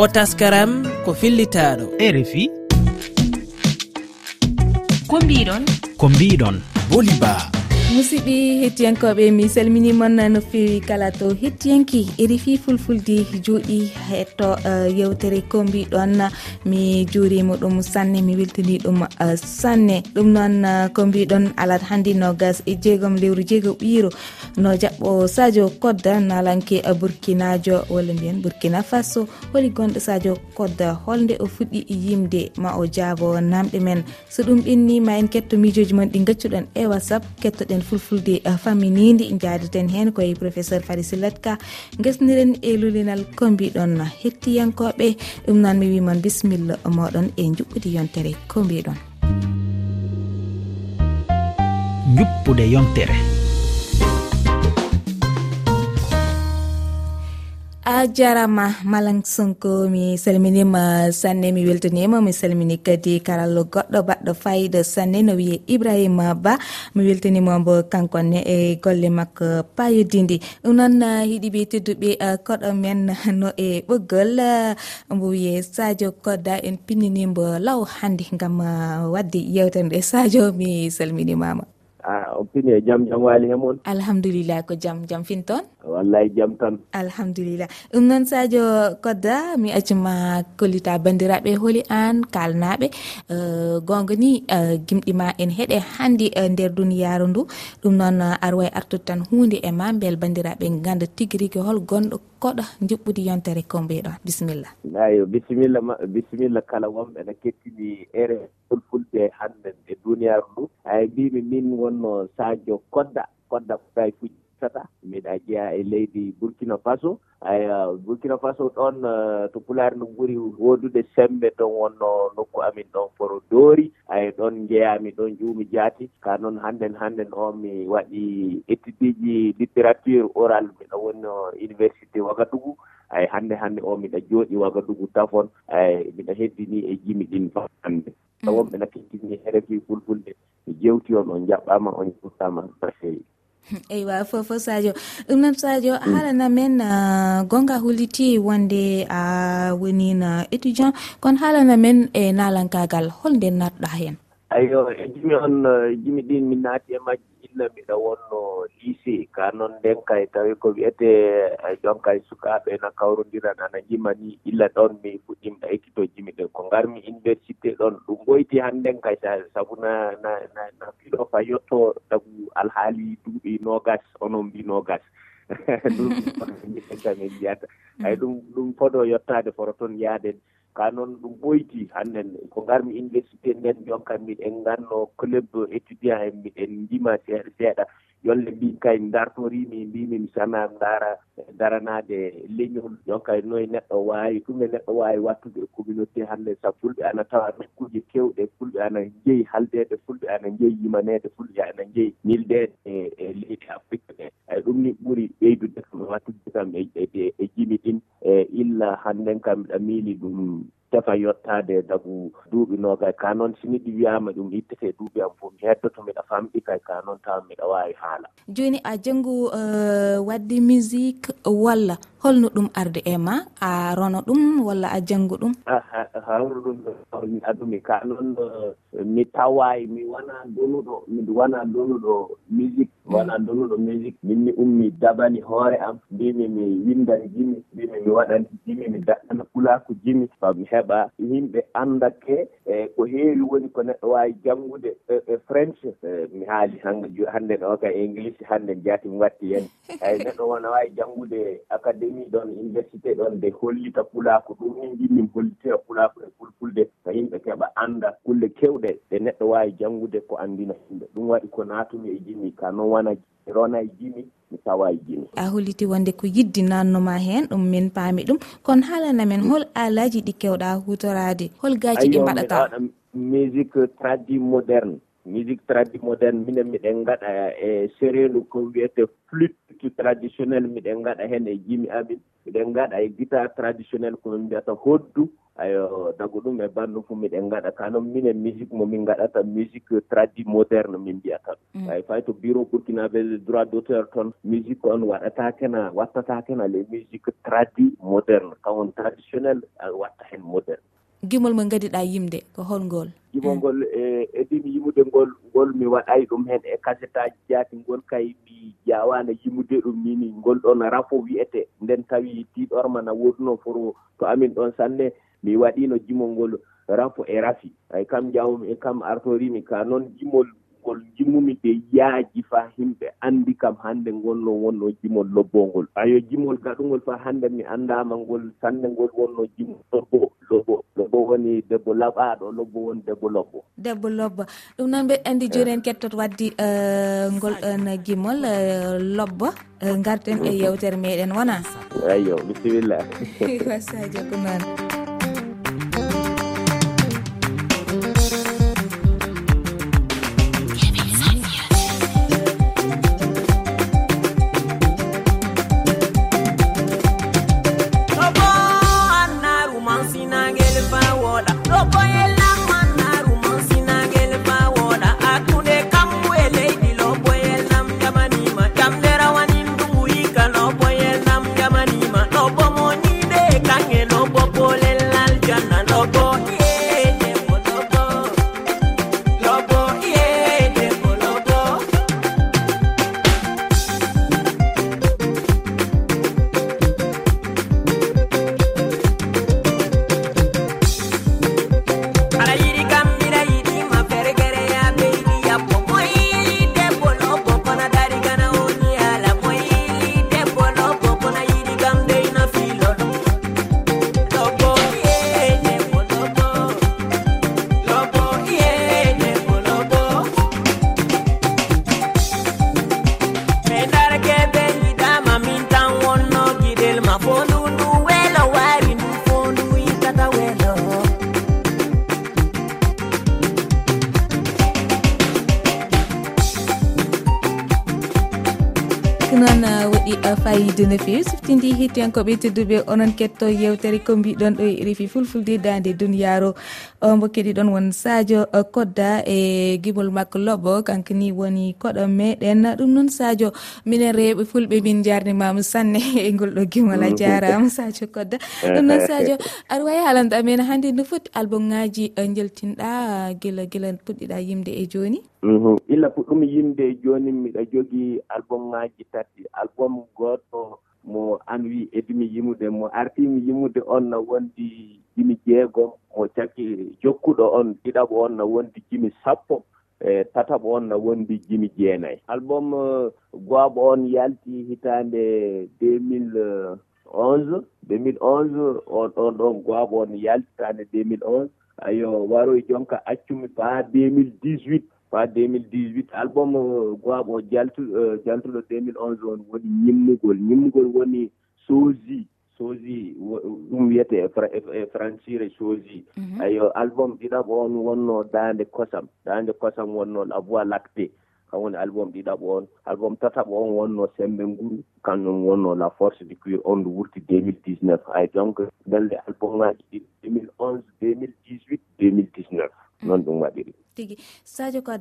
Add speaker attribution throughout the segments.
Speaker 1: o taskaram ko fillitaɗo e
Speaker 2: rfi
Speaker 3: ko mbiɗon
Speaker 2: ko mbiɗon
Speaker 1: boliba.
Speaker 4: musidɓe hettiyankoɓe mi salminimon no fewi kala to hettiyanki. Erifi fulfulde juuɗi hetto eh, yewtere ko mbiɗon mi juurima ɗum sanne mi weltani ɗum eh, sanne. Ɗum noon eh, ko mbiɗon alat hannde nogas e jeegom lewru jeego ɓiiro no jaɓɓo sadio kodda nalanke burkinajo walla mbiyen burkina faso. Holi gonɗo sadio kodda holde o fuɗɗi yimde ma o jaabo namɗe men. So ɗum ɓenni ma en ketto mijoji mon ɗi gaccuɗon e whatsapp kettoɗen fulfulde uh, faminidi jadeten hen koye professeur fari sillat gesniren e lulinal ko mbiɗon hettiyankoɓe. Ɗum noon mi wimon bisimilla moɗon e juɓɓude yontere ko mbiɗon.
Speaker 2: Juppude yontere.
Speaker 4: a jarama malang sonko mi salminima sanne mi weltanima mi salmini kadi karallo goɗɗo baɗɗo fayida sanne no wiye ibrahima ba. Mi weltanimambo kankonne e golle makko payodindi. Ɗum noon hiɗiɓe uh, tedduɓe uh, koɗo men no e ɓoggol uh, mbo wiye sadio kodda en pinninimbo law hande gam wadde yewtere nde sadio mi salminimama.
Speaker 5: a o pini e jaam jaam waali he moon
Speaker 4: alhamdulillah ko jaam jaam fin toon?
Speaker 5: Wallay jaam tan.
Speaker 4: Alhamdulillah. Ɗum noon sadio kodda mi accuma kollita bandiraɓe hooli an kalnaɓe uh, gonga ni uh, gimɗima en heeɗe hannde uh, nder duniyaru ndu. Ɗum noon uh, arwa e artude tan hunde e ma beel bandiraɓe ganda tigui rigui hol gonɗo koɗo juɓɓudi yontere ko mbiɗon bisimilla.
Speaker 5: Ayo bisimilla bisimilla kala wonɓe ne kettini ere fulfulde hannde e duniyaru ndu. Ay mbimi min wonno sadio kodda kodda ko gay ittata miɗa jeeya e leydi burkina faso. Aya burkina faso ɗon to pulaar no ɓuri wodude sembe ton wonno nokku amin ɗon foro doori. Aya ɗon jeeyami ɗon ƴuumi jaati. Ka noon hannden hannden o mi waɗi étudiji littérature oral. Miɗo wonno université wagadugu ay hannde hannde o miɗa jooɗi wagadugu tafon. Ay miɗa heddini e jimi ɗin fa hannde. Mm. Tawon ɓe nakkitini e herefi fulfulde mi jewti on on jaɓɓama on jewtama no feewi
Speaker 4: eywa fofo sadio. Ɗum noon sadio mm. haalana men uh, gonga hulliti wonde uh, a wonino étudiant. Kono haalana men e nalankagal holnde natɗa hen?
Speaker 5: Ayo e jimi on uh, jimi ɗin min naati e majji. illa mbiɗa wonno lycée ka noon nden kay tawi ko wiyete jonka e sukaaɓe no kawrodiran ana jima ni illa ɗon mi fuɗɗimɗa ekkitoji miɗen ko ngarmi université ɗon ɗum ɓoyti hannden kay sabu na na na fiɗo fa yetto sabu alhaali duuɓi nogas onon mbi nogas ɗum min mbiyata ay ɗum ɗum foɗo yettaade foro toon yaaden ka noon ɗum ɓoyti hannden ko ngarmi université nden jonkam miɗen nganno club étudiant en miɗen ndima seeɗa seeɗa. yolle mbi kay dartorimi mbimi mi sana dara daranade leñol. Jonka noye neɗɗo wawi ɗume neɗɗo wawi wattude e communauté hannde sa fulɓe ana tawa nokkuji kewɗe fulɓe ana jeeyi haldede fulɓe ana jeeyi yimanede fulɓe ana jeeyi ñildede e, e leydi afrique ɗe. Ay ɗum ni ɓuuri ɓeydude kam wattude kam e, e, e jimi ɗin e illa hannden kam ɗa miili ɗum tefa yettade dagu duuɓi nogayi ka noon sini ɗi wiyama ɗum ittete duuɓi am fof mi heddoto mbiɗa famɗi kay ka noon tawa mbiɗa wawi haala.
Speaker 4: Joni a janggu uh, eh, wadde musique walla holno ɗum arde e ma a rono ɗum walla a janggu ɗum?
Speaker 5: Hawru ɗum mi adumi. Ka noon eh, mi tawayi mi wona donuɗo mi wona donuɗo musique mm. mi wona donuɗo musique. Min mi ummi dabani hoore am mbimi mi windani jimi mbimi mi waɗani jimi mi daɗɗana kulaku jimi fa mi heɓ heɓa yimɓe andake e ko heewi woni ko neɗɗo wawi janngude e, e french. E, mi haali hannde ɗo ka e english hannde jaati mi watti hen. Eyi neɗɗo wona wawi janngude académie ɗon université ɗon nde hollita pulako ɗum min jinmi hollitira pulako e fulfulde. So yimɓe keɓa anda kulle kewɗe ɗe neɗɗo wawi janngude ko andina yimɓe. Ɗum waɗi ko natumi e jimi ka noon wona rona e jimi mi tawa e jimi
Speaker 4: a holliti wonde ko yiddi nannoma hen ɗum min paami ɗum. Kono haalana men hol alaji ɗi kewɗa hutorade hol gaji ɗi mbaɗata
Speaker 5: musique tradi moderne musique tradi moderne minen miɗen gaɗa e séréndu ko wiyete flute traditionnel miɗen gaɗa hen e jimi amin. Miɗen gaɗa e guitare traditionnel komin mbiyata hoddu. ayo dago ɗum e bandu fof miɗen gaɗa kanon minen musique mo min gaɗata musique tradi moderne min mbiyata. Ɗum ay fay to bureau burkinabe droit d' auteur toon musique on waɗatakena wattatakena les musique tradi moderne. Kawon traditionnel watta hen moderne.
Speaker 4: Gimol mo gadiɗa yimde ko holngol.
Speaker 5: Gimol eh. ngol e edimi yimude ngol ngol mi waɗay ɗum hen e kasetaji jaati ngol kay mi jawano yimude ɗum mini ngol ɗon rafo wiyete nden tawi tiɗorma na woduno foro to amin ɗon sanne mi waɗino jimol ngol rafo e rafi. Ay kam jawmi e kam artorimi ka noon jimol ngol jimmumi de yaaji fa himɓe anndi kam hannde ngonno wonno jimol lobbongol ayo jimol gaɗungol fa hannde mi anndama ngol sanne ngol wonno jimol lobbo lobbo lobbo woni debbo laɓaɗo lobbo woni debbo lobbo.
Speaker 4: Debbo lobbo. Ɗum noon mbeɗa anndi eh. joni en kettot waddi eh, ngol eh, ɗon gimol lobbo garten e yewtere meɗen wona.
Speaker 5: Eyyo bisimilla.
Speaker 4: Wasadio ko noon heeɗi fayide no fewi. Siftindi hettiyankoɓe tedduɓe onon ketto yewtere ko mbiɗon ɗo e refi fulfulde dande duniyaaru. Ombo keɗiɗon won sadio kodda e gimol makko lobbo kanko ni woni koɗo meɗen. Ɗum noon sadio minen rewɓe fulɓe min jarnimama sanne e ngolɗo gimol a mm. jarama sadio kodda. Ɗum noon sadio aɗa wawi haalande amen hannde no foti album ngaji eh, jeltinɗa guila guila puɗɗiɗa yimde e joni
Speaker 5: mhm. illa puɗɗumi yimde e joni miɗa jogii album ngaji tati. Album goɗɗo mo an wi edimi yimude mo artimi yimude on no wondi jimi jeegom mo caki jokkuɗo on ɗiɗaɓo on no wondi jimi sappo e tataɓo on no wondi jimi jeenayi. Album e, gooɓo on yalti hitaande deux mille onze deux mille onze on ɗon ɗon gooɓo on yaltitaande deux mille onze. Ayo waroy jonka accumi faa 2018 fa 2018 album euh, goaɓo euh, jaltuɗo jaltuɗo 2011 on woni ñimmugol. Ñimmugol woni sosi sosi ɗum wiyete e, e francire sosi mhm. ayo album ɗiɗaɓo on wonno dande kosam. Dande kosam wonno la voix lacté kam woni album ɗiɗaɓo on. Album tataɓo on wonno sembe nguru. Kanjum wonno la force du cuir on ndu wurti 2019 ay donc ɗelle album ngaji ɗi 2011 2018 2019 noon ɗum waɗiri.
Speaker 4: Tigi sadio ko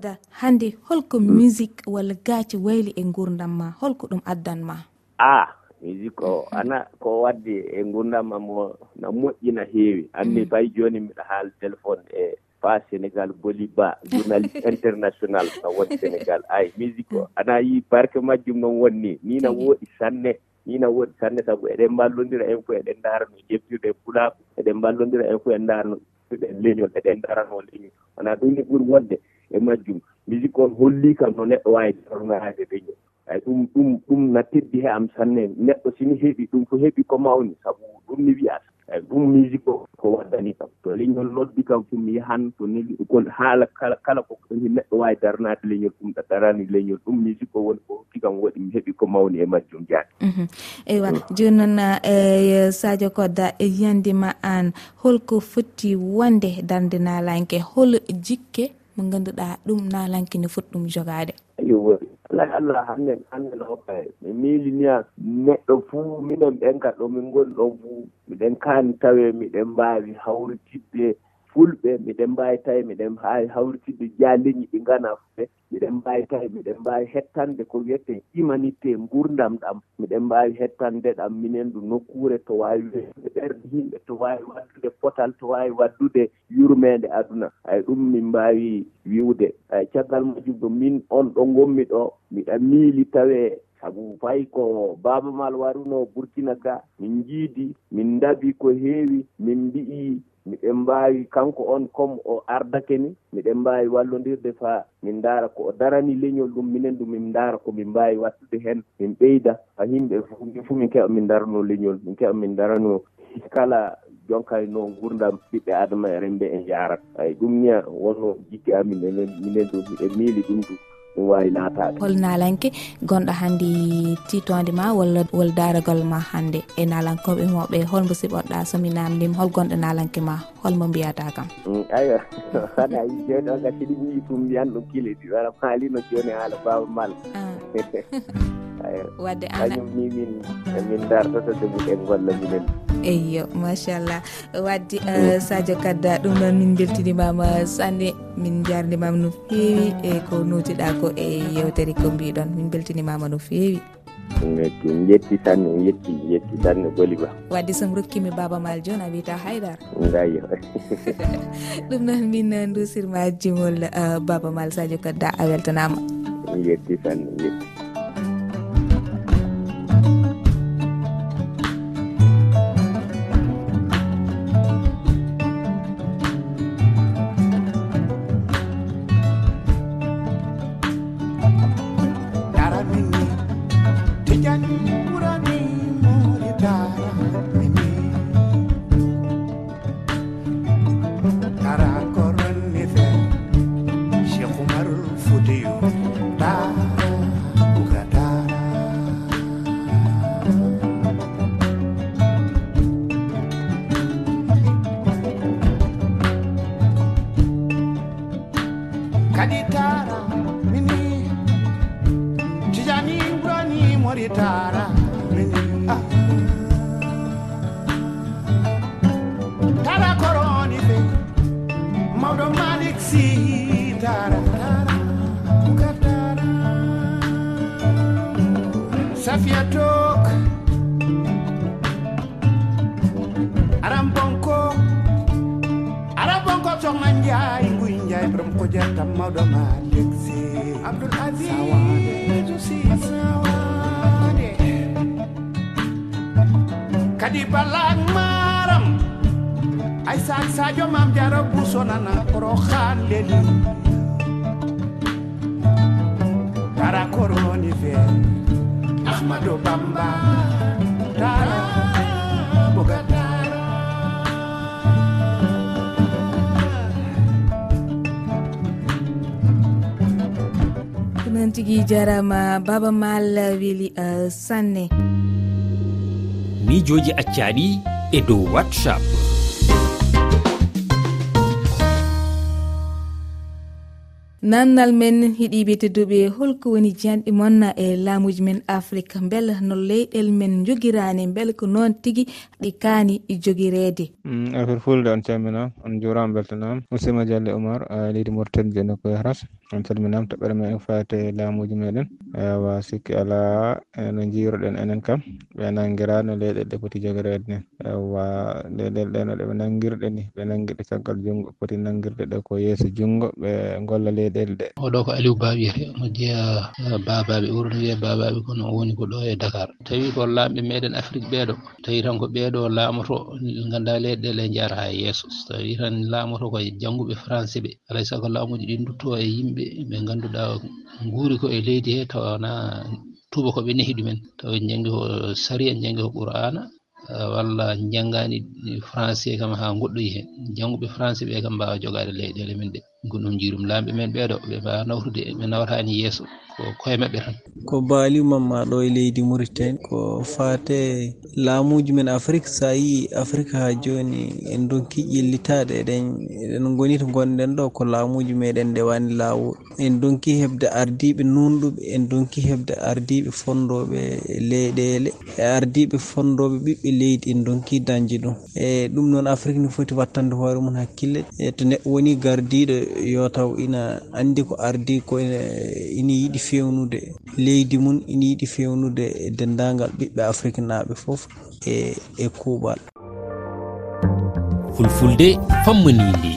Speaker 4: hannde holko musique walla gaaci wayli e gurdam ma holko ɗum addanma
Speaker 5: a musique o ana ko wadde e gurdam am o no moƴƴina heewi. Anni mm. fay mm. jooni mbiɗa haal téléphone e pas sénégal boli ba journaliste international no woni sénégal. Ay musique o ana yi barque majjum noon wonni. Ni na wooɗi sanne ni na wooɗi sanne saabu eɗen mballodira en fo eɗen ndaara no jeftirɗe pulaako eɗen mballodira en fo en ndaara no hokkuɗen leñol eɗen darano leñol wona ɗum ne ɓuuri wonde e majjum. Musique on holli kam no neɗɗo wawi darnoyade leñol ay ɗum ɗum ɗum na teddi he am sanne. Neɗɗo sini heeɓi ɗum ko heeɓi ko mawni. Saabu ɗum ni wiyata eyi ɗum musique o ko waddani kam. To leñol noddi kam somi yaahan so * haala kala kala ko neɗɗo wawi darnade leñol ɗum ɗa darani leñol ɗum musique o woni ko hokki kam waɗi mi heeɓi ko mawni e majjum
Speaker 4: mhm. Diagne eywa joni noon e Sadio Kodda e yandima an holko foti wonde darde nalanke hol jikke mo ganduɗa ɗum nalangue ne foti ɗum jogade
Speaker 5: yo alay allah hannen hannen hokka ɓe miliniya neɗɗo fuu minen ɓen ka ɗo min ngoni ɗon fuu miɗen kaani tawe miɗen mbaawi hawritidde fulɓe miɗen mbawi tawi miɗen ha hawritidde jaaleñi ɗi gana fulɓe miɗen mbawi tawi miɗen mbawi hettande ko wiyete humanité gurdam ɗam miɗen mbawi hettande ɗam minen du nokkure to wawi wede ɓerɗe yimɓe to wawi waddude potal to wawi waddude yurmede aduna. Ay ɗum min mbawi wiwde ay caggal majum ɗo min on ɗo gommi ɗo. Miɗa miili tawe sabu fayi ko baaba mal waruno burkina ga min jiidi min dabi ko heewi min mbi'i miɗen mbaawi kanko on comme o ardake ni miɗen mbaawi wallondirde fa min ndaara ko o darani leñol ɗum minen ɗum min ndaara ko min mbaawi wattude heen min ɓeyda. Ha yimɓe fof min keɓa min darano leñol min keɓa min darano kala jonkay no gurdam ɓiɓɓe adama e rembe en jarat ay ɗum niya wonno jikki amin enen minen ɗo miɗen miili ɗum ɗum. ɗum. Wawi natade
Speaker 4: hol nalanke gonɗo hannde titode ma walla wol daragol ma hannde e nalankoɓe moɓe holmo siɓoɗɗa somi namdima hol gonɗo nalanke ma holmo mbiyata kam.
Speaker 5: Mm, Aywa haɗa yi joni o gasi ɗi wi tum mbiyan ɗum kilidi wara maalino joni haala baba mal ah.
Speaker 4: wadde kañum
Speaker 5: ni min e min dartata debbude golla minen.
Speaker 4: Eyyo machallah. Wadde mm. eh, sadio kadda ɗum noon min beltinimama sanne min jarnimama no fewi e ko notiɗa ko e yewtere ko mbiɗon. Min beltinimama no fewi.
Speaker 5: Min yetti sanne mi yetti mi yetti sanne goli ba
Speaker 4: wadde somi rokkimi baba mal joni a wiyata haydara
Speaker 5: gayo
Speaker 4: ɗum noon min eh, dusirma jimol eh, baba mal sadio kadda a weltanama.
Speaker 5: Mi yetti sanne mi yetti.
Speaker 3: njaay nguy njaay borom ko jartam mawɗo ma abdoul asisu kadi balak maram ay sak sadio mam jara busonana koro xaan leli koroni fe ahmadou bamba tara.
Speaker 4: noon tigui jarama baba mal weeli uh, sanne.
Speaker 2: Miijoji accaɗi e dow whatsapp.
Speaker 4: Namdal men heeɗiɓe tedduɓe holko woni janɗe monna e laamuji men afrique beele no leyɗel men jogirani beele ko noon tigui ɗi kaani e jogirede.
Speaker 6: Mm, affaire fulde on calminama on juurama beltanama musidma dialle oumar leydi mortadi nokko ko en calminama toɓɓere men fate laamuji meɗen. Ewa sikki ala e no jiiroɗen enen kam ɓe nangirano leyɗel ɗe poti jogorede nen ewa leyɗel ɗe no ɗeɓe nangirɗe ni ɓe nanguiɗe caggal junngo poti nangirɗe ɗe ko yeeso junngo ɓe golla leyɗele ɗe.
Speaker 7: Oɗo ko aliou ba wiyete mo eh, jeeya babaɓe ɓurno wiye babaɓe kono woni ko ɗo e dakar. Tawi ko laamɓe meɗen afrique ɓeeɗo tawi tan ko ɓeeɗo laamoto ganda leyɗe ɗe jara ha yeeso. So tawi tan laamoto ko jannguɓe français ɓe alay saago laamuji ɗi dutto e yimɓe mawɓe ɓe ngannduɗaa nguuri ko e leydi he tawana tuuba ko ɓe nehi ɗumen. Tawa jangi ko saria jangi ko qur'ana eh, walla janngani français kam ha goɗɗoyi hen jannguɓe français ɓe kam mbawa jogade leyɗele men ɗe gonɗum jirum lamɓe men ɓeeɗo ɓe mbawa nawtude ɓe nawtani yeeso ko koye maɓɓe tan.
Speaker 8: Ko baalimamma ɗo e leydi mauritan ko fate laamuji men afrique. Sa yi afrique ha joni en donki ƴellitade eɗen eɗen goni to gonɗen ɗo ko laamuji meɗen ndewani lawol en donki hebde ardiɓe nunɗuɓe en donki hebde ardiɓe fondoɓe leyɗele e ardiɓe fondoɓe ɓiɓɓe leydi en donki dañde ɗum. E ɗum noon afrique ne foti wattande hoore mum hakkille. E to neɗɗo woni gardiɗo yo taw ina andi ko ardi ko ina yiɗi fewnude. Leydi mum ina yiɗi fewnude e dendagal ɓiɓɓe afrique naaɓe foof e e kuuɓal.
Speaker 2: Fulfulde fammanidi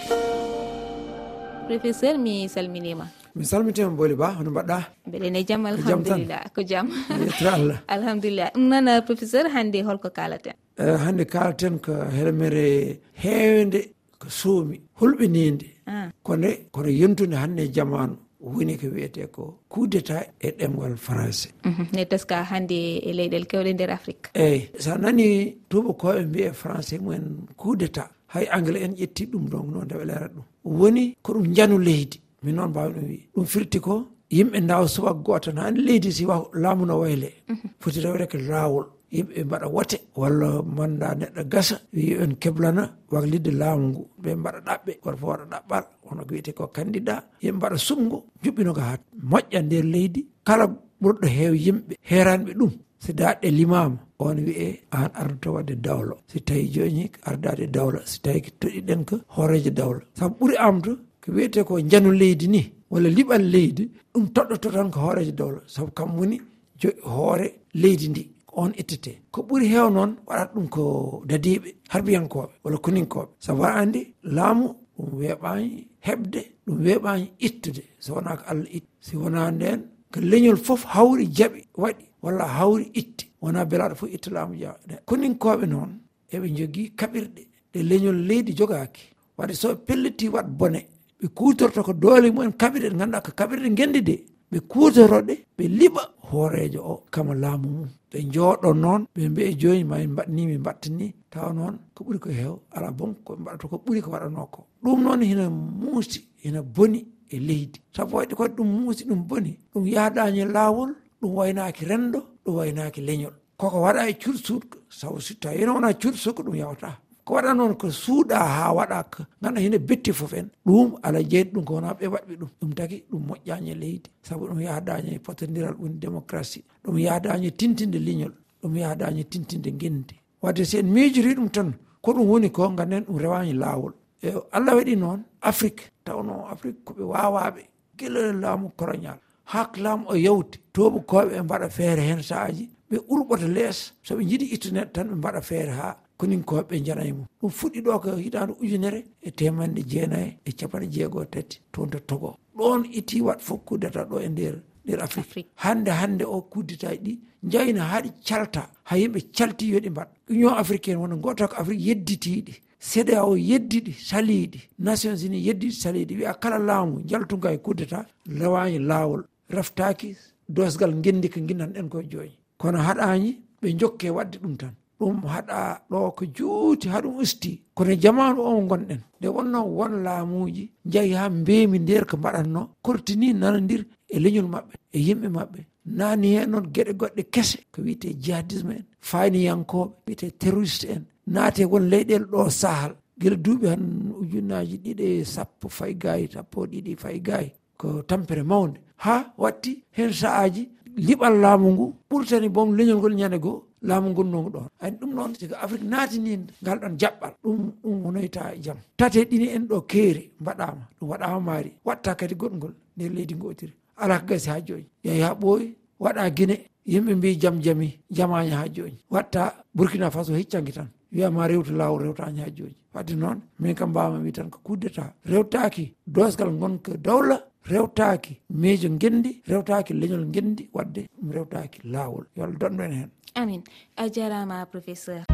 Speaker 4: professeur mi salminima
Speaker 9: mi salmitima boli ba hono mbaɗɗa.
Speaker 4: Mbeɗene jaam alhamdulillah ko jaam
Speaker 9: yettere allah.
Speaker 4: Alhamdulillah. Ɗum noon professeur hannde holko kalaten
Speaker 9: eh, hannde kalaten ko helmere heewde ko suumi hulɓininde.
Speaker 4: Ah.
Speaker 9: Kono kono yontude hannde e jamanu woni ko wiyete ko kudeta e ɗemgol français.
Speaker 4: Mhm. Ne teska hannde e leyɗel kewɗe nder afrique.
Speaker 9: Eyyi so nani tubakoɓe mbiye français mumen kudeta hay anglais en ƴetti ɗum ɗon noon nde ɓe lerat ɗum. Woni ko ɗum janu leydi. Min noon mbawi ɗum wi ɗum firti ko yimɓe dawa subak goto tan hani leydi si wa laamu no wayle.
Speaker 4: Mhm.
Speaker 9: Foti rewde ko laawol. yimɓe mbaɗa wote walla manda neɗɗo gasa wi en keblana waglidde laamu ngu. Ɓe mbaɗa ɗaɓɓe goto fof waɗa ɗaɓɓal wono ko wiyete ko candidat yimɓe mbaɗa sumgo juɓɓinoga ha moƴƴa nder leydi. Kala ɓurɗo heew yimɓe heranɓe ɗum si daɗɗe limama on wiye an ardoto wadde dawlo. Si tawi joni ardade dawla si tawi toɗiɗen ko hooreje dawla saabu ɓuuri amdo ko wiyete ko janu leydi ni walla liɓal leydi ɗum toɗɗoto tan ko hooreje dawla saabu kam woni jogi hoore leydi ndi. on ittete ko ɓuri heew noon waɗat ɗum ko dadiɓe harbiyankoɓe walla kuninkoɓe. Saabu waɗa andi laamu ɗum weeɓani heɓde ɗum weeɓani ittude so wona ko allah itti. Si wona nden ko leñol foof hawri jaaɓi waɗi walla hawri itti. Wona belaɗo fof itta laamu jaɓe kuninkoɓe noon eɓe jogui kaɓirɗe. Ɗe leñol leydi jogaki wadde so pelliti wat bone ɓe kutorto ko doole mumen kaɓirɗe ɗe ganduɗa ko kaɓirɗe gendi de ɓe kutoroɗe ɓe liɓa hoorejo o kama laamu mum. ɓe jooɗon noon ɓe mbiye joni ma mbaɗni mi mbattini tawa noon ko ɓuri ko heew ala bon koɓe mbaɗata ko ɓuri ko waɗano ko. Ɗum noon hina muusi hina boni e leydi. Sabu waɗi kadi ɗum muusi ɗum boni ɗum yahdañe laawol ɗum waynaki renndo ɗum waynaki leñol. Koko waɗa e cursuɗko sabu so tawi no wona cursuko ɗum yawta ko waɗa noon ko suuɗa ha waɗa ko ganduɗa hene betti foof en. Ɗum ala jeyɗi ɗum ko wona ɓe waɗɓe ɗum. Ɗum tagi ɗum moƴƴani e leydi. Saabu ɗum yahdañe potodiral woni démocratie ɗum yahdañe tintinde liñol. Ɗum yahdañe tintinde guendi wadde si en miijori ɗum tan ko ɗum woni ko ganden ɗum rewani laawol. E allah waɗi noon afrique tawno afrique koɓe wawaɓe gila laamu colonial hak laamu o yawti tooɓo koɓe mbaɗa feere hen saaji ɓe urɓota lees. Soɓe jiiɗi ittu neɗɗo tan ɓe mbaɗa feere ha koninkoɓe jana e mum. Ɗum fuɗɗi ɗo ko hitande ujunere e temanɗe jeenayi e capanɗe jeegoo tati toon to togo. Ɗon iti wat fof kuddata ɗo e nder nder afrique. Hande hande o kudditaji ɗi jayna haaɗi calta ha yimɓe calti yoɗi mbaɗ. Union africaine wona goto ko afrique yedditiɗi seeɗa o yeddiɗi saliɗi nations unis yeddiɗi saliɗi wiya kala laamu jaltunga e kuddata lawani laawol. Raftaki dosgal gendi ko ginnan ɗen koye joni kono haɗani ɓe jokke wadde ɗum tan. ɗum haɗa ɗo ko juuti haɗum usti. Kono jamanu on gonɗen. Nde wonno won laamuji jeeyi ha mbemi nder ko mbaɗatno kortini nanodir e leñol mabɓe e yimɓe mabɓe nani hen noon gueɗe goɗɗe kese. Ko wiyete jihadisme en fayniyankoɓe wiyete terroriste en. Naate won leyɗele ɗo sahal guila duuɓi han ujunnaji ɗiɗi e sappo fay gayi sappo ɗiɗi fay gayi ko tampere mawde ha watti hen saaji liɓal laamu ngu ɓurtani bom leñol ngol ñande goo. laamu gonnongu ɗon. Ani ɗum noon siko afrique naatini ngal ɗon jaɓɓal. Ɗum ɗum honoyta e jaam. Tate ɗini en ɗo keeri mbaɗama ɗum waɗama maari. Watta kadi goɗgol nder leydi gotiri ala ko gasi ha joni yeeya ɓooyi waɗa guine yimɓe mbi jaam jami jamaña ha joni watta burkina faso hiccangi tan. Wiyama rewtu lawol rewtañi ha joni wadde noon min kam mbawma wi tan ko kuddeta rewtaki dosgal gonka dawla rewtaki miijo gendi rewtaki leñol gendi wadde ɗum rewtaki lawol yo allah donɗo en hen.
Speaker 4: amin. A jarama professeur.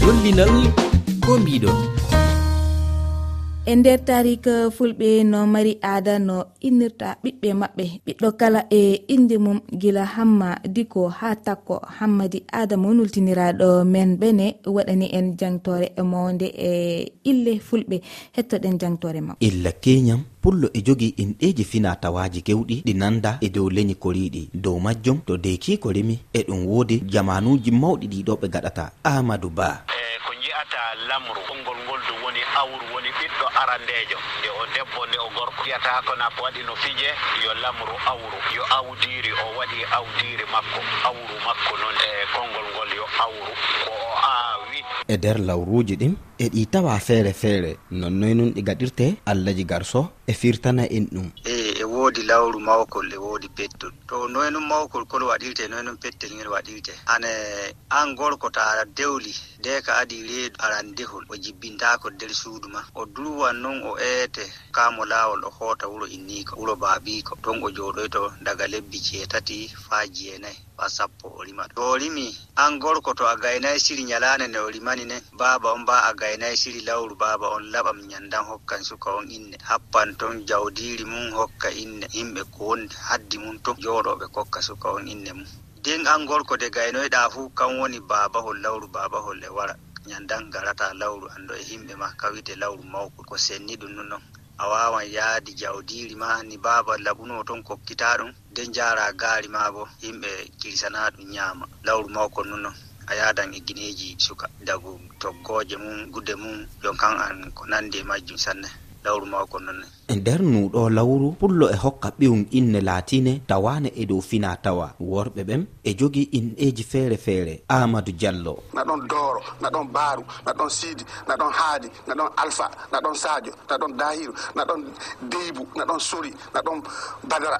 Speaker 2: Lollinal ko mbiɗon.
Speaker 4: e nder tarika fulɓe no mari aada no innirta ɓiɓɓe maɓɓe. Ɓiɗɗo kala e inde mum gila hamma diko ha takko hammadi adama nultiniraɗo men ɓene waɗani en jangtore e mowde e ille fulɓe hettoɗen jangtore makko
Speaker 10: illa keñam pullo e jogi inɗeji finatawaji kewɗi ɗi nanda e dow leñi koriɗi dow majjum to deki ko remi e ɗum woodi jamanuji mawɗi ɗiɗo ɓe gaɗata amadou ba.
Speaker 11: E wiyata lamru. Konngol ngol du woni awru woni ɓiɗɗo arandejo. Nde o debbo nde o gorko. Wiyata ko waɗi no fije yo lamru awru. Yo awdiri o waɗi awdiri makko. Awru makko noon e konngol ngol yo awru. Ko o aawi.
Speaker 10: E nder lawruji ɗin e ɗi tawa feere feere nonnoy nun ɗi gaɗirte allahji garso e firtana en ɗum.
Speaker 12: E woodi lawru mawkol e woodi pettol. To noye mawkol kol waɗirte noye pettel ngel waɗirte. Ane an gorko ta aɗa dewli nde ka adi reedu arandehol o jibbintako nder suudu ma. O durwan noon o eete kamo laawol o hoota wuro inniko wuro baabiko ton o jooɗoyto daga lebbi jeetati faa jeenayi fa sappo o rima to o rimi an gorko to a gaynayi siri ñalande nde o rimani ne baaba on ba a gaynayi siri lawru baaba on laɓam ñandan hokkan suka on inne. Happan ton jawdiri mum hokka inne. inde himɓe ko woni haddi mum to. Jooɗoɓe kokka suka on inne mum. Dengal gorko de gaynoyɗa fuu kan woni baabahol lawru baabahol e wara. Ñandan garata lawru anndo e yimɓe ma kawite lawru mawko ko senni ɗum non non. A wawan yaadi jawdiri ma ni baaba laɓuno toon kokkita ɗum. Nden jara gaari ma bo yimɓe kirsana ɗum ñaama. Lawru mawko non non. A yadan e guineji suka. Dagu toggoje mum gude mum jon kan an ko nandi e majjum sanne. lawru maako nonne.
Speaker 10: E nder nuɗo lawru pullo e hokka ɓiwum inne laatine tawane e dow fina tawa. Worɓe ɓen e jogii inɗeji feere feere amadou diallo.
Speaker 13: Naɗon dooro naɗon baaru naɗon siidi naɗon haadi naɗon alpha naɗon sadio naɗon dahiru naɗon deybou naɗon sori naɗon badara.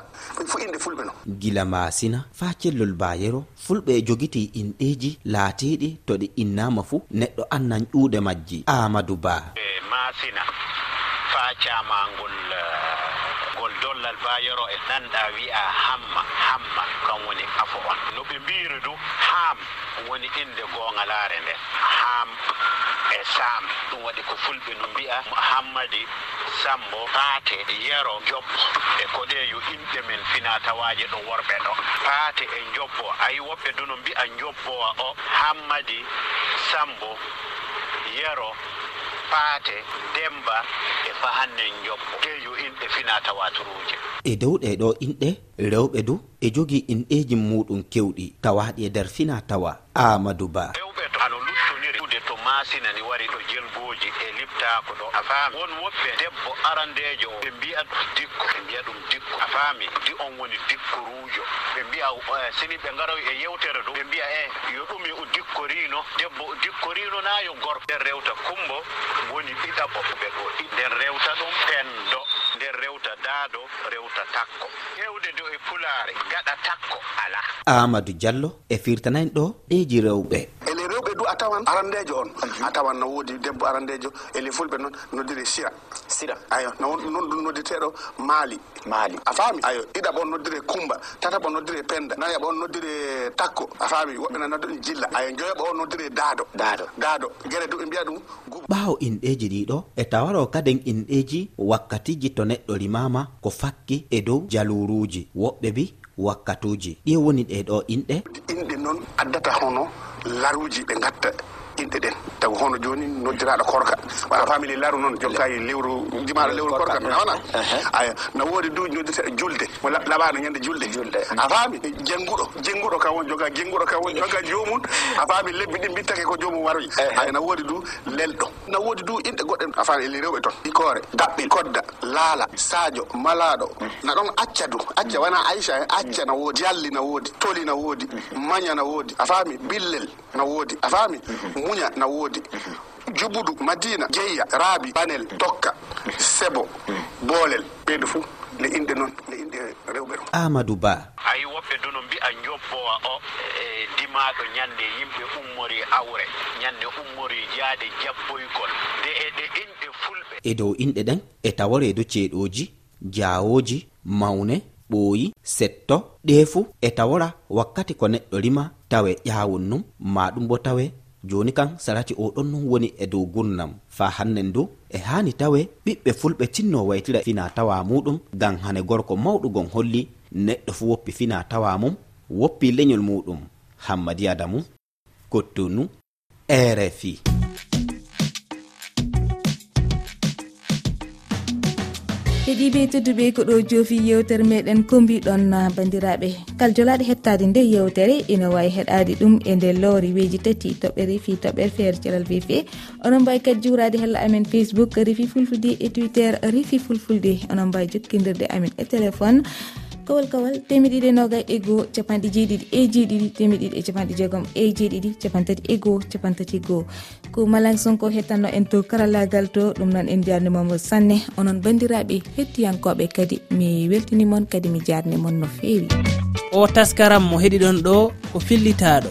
Speaker 13: Fo inde fulɓe no.
Speaker 10: Gila masina faa cellol bayero fulɓe e jogiti inɗeji laatiɗi to ɗi innama fuu neɗɗo annan ƴuuɗe majji. Amadou ba.
Speaker 11: E masina camagol eh, gol dollal bayero e nanɗa wi'a hamma hamma. Kam woni afo on. No ɓe mbiri du ham woni inde gongalare nden ham e sam ɗum waɗi ko fulɓe no mbi'a hammadi sambo paate yero jobbo e koɗeyo inɗe men finatawaji ɗo worɓe ɗo. Paate e jobbo ayi woɓɓe du no mbi'a jobbowa o hammadi sambo yero paate demba e fahannen jobbo keyo inɗe fina tawaturuuje
Speaker 10: e dow ɗeɗo inɗe rewɓe du e jogii inɗeji muɗum kewɗi tawaɗi e nder fina tawa amadou ba.
Speaker 11: masina ni wari ɗo jelgoji e liptako ɗo a faami. Won woɓɓe debbo arandejo o ɓe mbiya ɗum dikko ɓe mbiya ɗum dikko a faami. Di on woni dikko dikkorujo. Ɓe mbiya eh, sini ɓe garoy e yewtere ɗo ɓe mbiya e yo ɗumi o dikkorino. Debbo o dikkorino na yo gorko. Nden rewta kumbo woni ɓiɗaɓo ɓe ɗo ɗi nden rewta ɗum pendo nden rewta daado rewta takko. Hewde dow e pulaare gaɗa takko ala
Speaker 10: amadou diallo e firtanani ɗo ɗeji rewɓe.
Speaker 13: Ele rewɓe du a tawan? Arandejo on. A tawan no woodi debbo arandejo ele fulɓe noon noddiri sira. Sira. Ayo noon ɗum nodditeɗo maali. Maali. A faami? Ayo ɗiɗaɓo on noddire kumba. Tataɓo noddire penda. Nayaɓo on noddire takko. A faami woɓɓe na noddi ɗum jilla. Ayo joyoɓo on noddire daado. Daado. Daado. Guere du ɓe mbiya ɗum gubo
Speaker 10: ɓaawo inɗeji ɗiɗo e tawaro kaden inɗeji wakkatiji to neɗɗo rimama windama ko fakki e dow jaluruji. Woɓɓe bi wakkatuji. Ɗi woni ɗeɗo inɗe.
Speaker 13: Inɗe noon addata hono laruji ɓe gatta inɗe ɗen. Taw hono joni noddiraɗo korka. A famili laru noon jokkayi lewru jimaɗo lewru korka mi wona aya no woodi du noddirteɗo julde. Mo laɓano ñande julde. A faami jengguɗo jengguɗo kam won joga jengguɗo kam won joga jomum a faami lebbi ɗin mbittake ko jomum waroyi. Aya no woodi du lelɗo. No woodi du inɗe goɗɗe a faami eli rewɓe toon ikoore daɓɓi kodda laala sadio malaɗo na ɗon acca du. Acca wona aicha e eh? acca no woodi. Jalli no woodi. Toli no woodi. Maña no woodi. A faami billel no woodi. A faami muña na woodi. Jubudu madina jeeya raabi banel tokka sebo boolel. Ɓeydu fuu le inɗe noon le inɗe rewɓe ɗo.
Speaker 10: Amadou ba.
Speaker 11: Ayi woɓɓe du no mbiya jobbowa o e, e dimaɗo ñande yimɓe ummori awre ñande ummori jaade jabboygol de eɗe inɗe fulɓe.
Speaker 10: E dow inɗe ɗen e tawaredo ceeɗoji jawoji mawne ɓooyi setto ɗe fuu e tawora wakkati ko neɗɗo rima tawe ƴawun num ma ɗum bo tawe joni kan sarati oɗon non woni e dow gurnam fa hannen du e hani tawe ɓiɓɓe fulɓe tinno waytira fina tawa muɗum ngam hane gorko mawɗugon holli neɗɗo fu woppi fina tawa mum woppi leñol muɗum. Hammadi adamu kottunu rfi
Speaker 4: heeɗiɓe tedduɓe ko ɗo joofi yewtere meɗen kombiɗon bandiraɓe. Kal jolaɗe hettade nde yewtere ina wawi heɗade ɗum e nder lowre weji tati toɓɓere fi toɓɓere feere calal vefe onon mbawi kadi juurade hella amen facebook refi fulfulde e twitter refi fulfulde. Onon mbawi jokkidirde amen e téléphone. kowal kowal temeɗiɗi e nogay e goho capanɗe jeeɗiɗi e jeeɗiɗi temeɗiɗi e capanɗe jeegom e jeeɗiɗi capantati e goho capantati e goho ko malang sonko hettanno en to karallagal to ɗum noon en jarnimamo sanne onon bandiraɓe hettiyankoɓe kadi mi weltinimon kadi mi jarnimon no feewi.
Speaker 1: O taskaram mo heɗiɗon ɗo ko fillitaɗo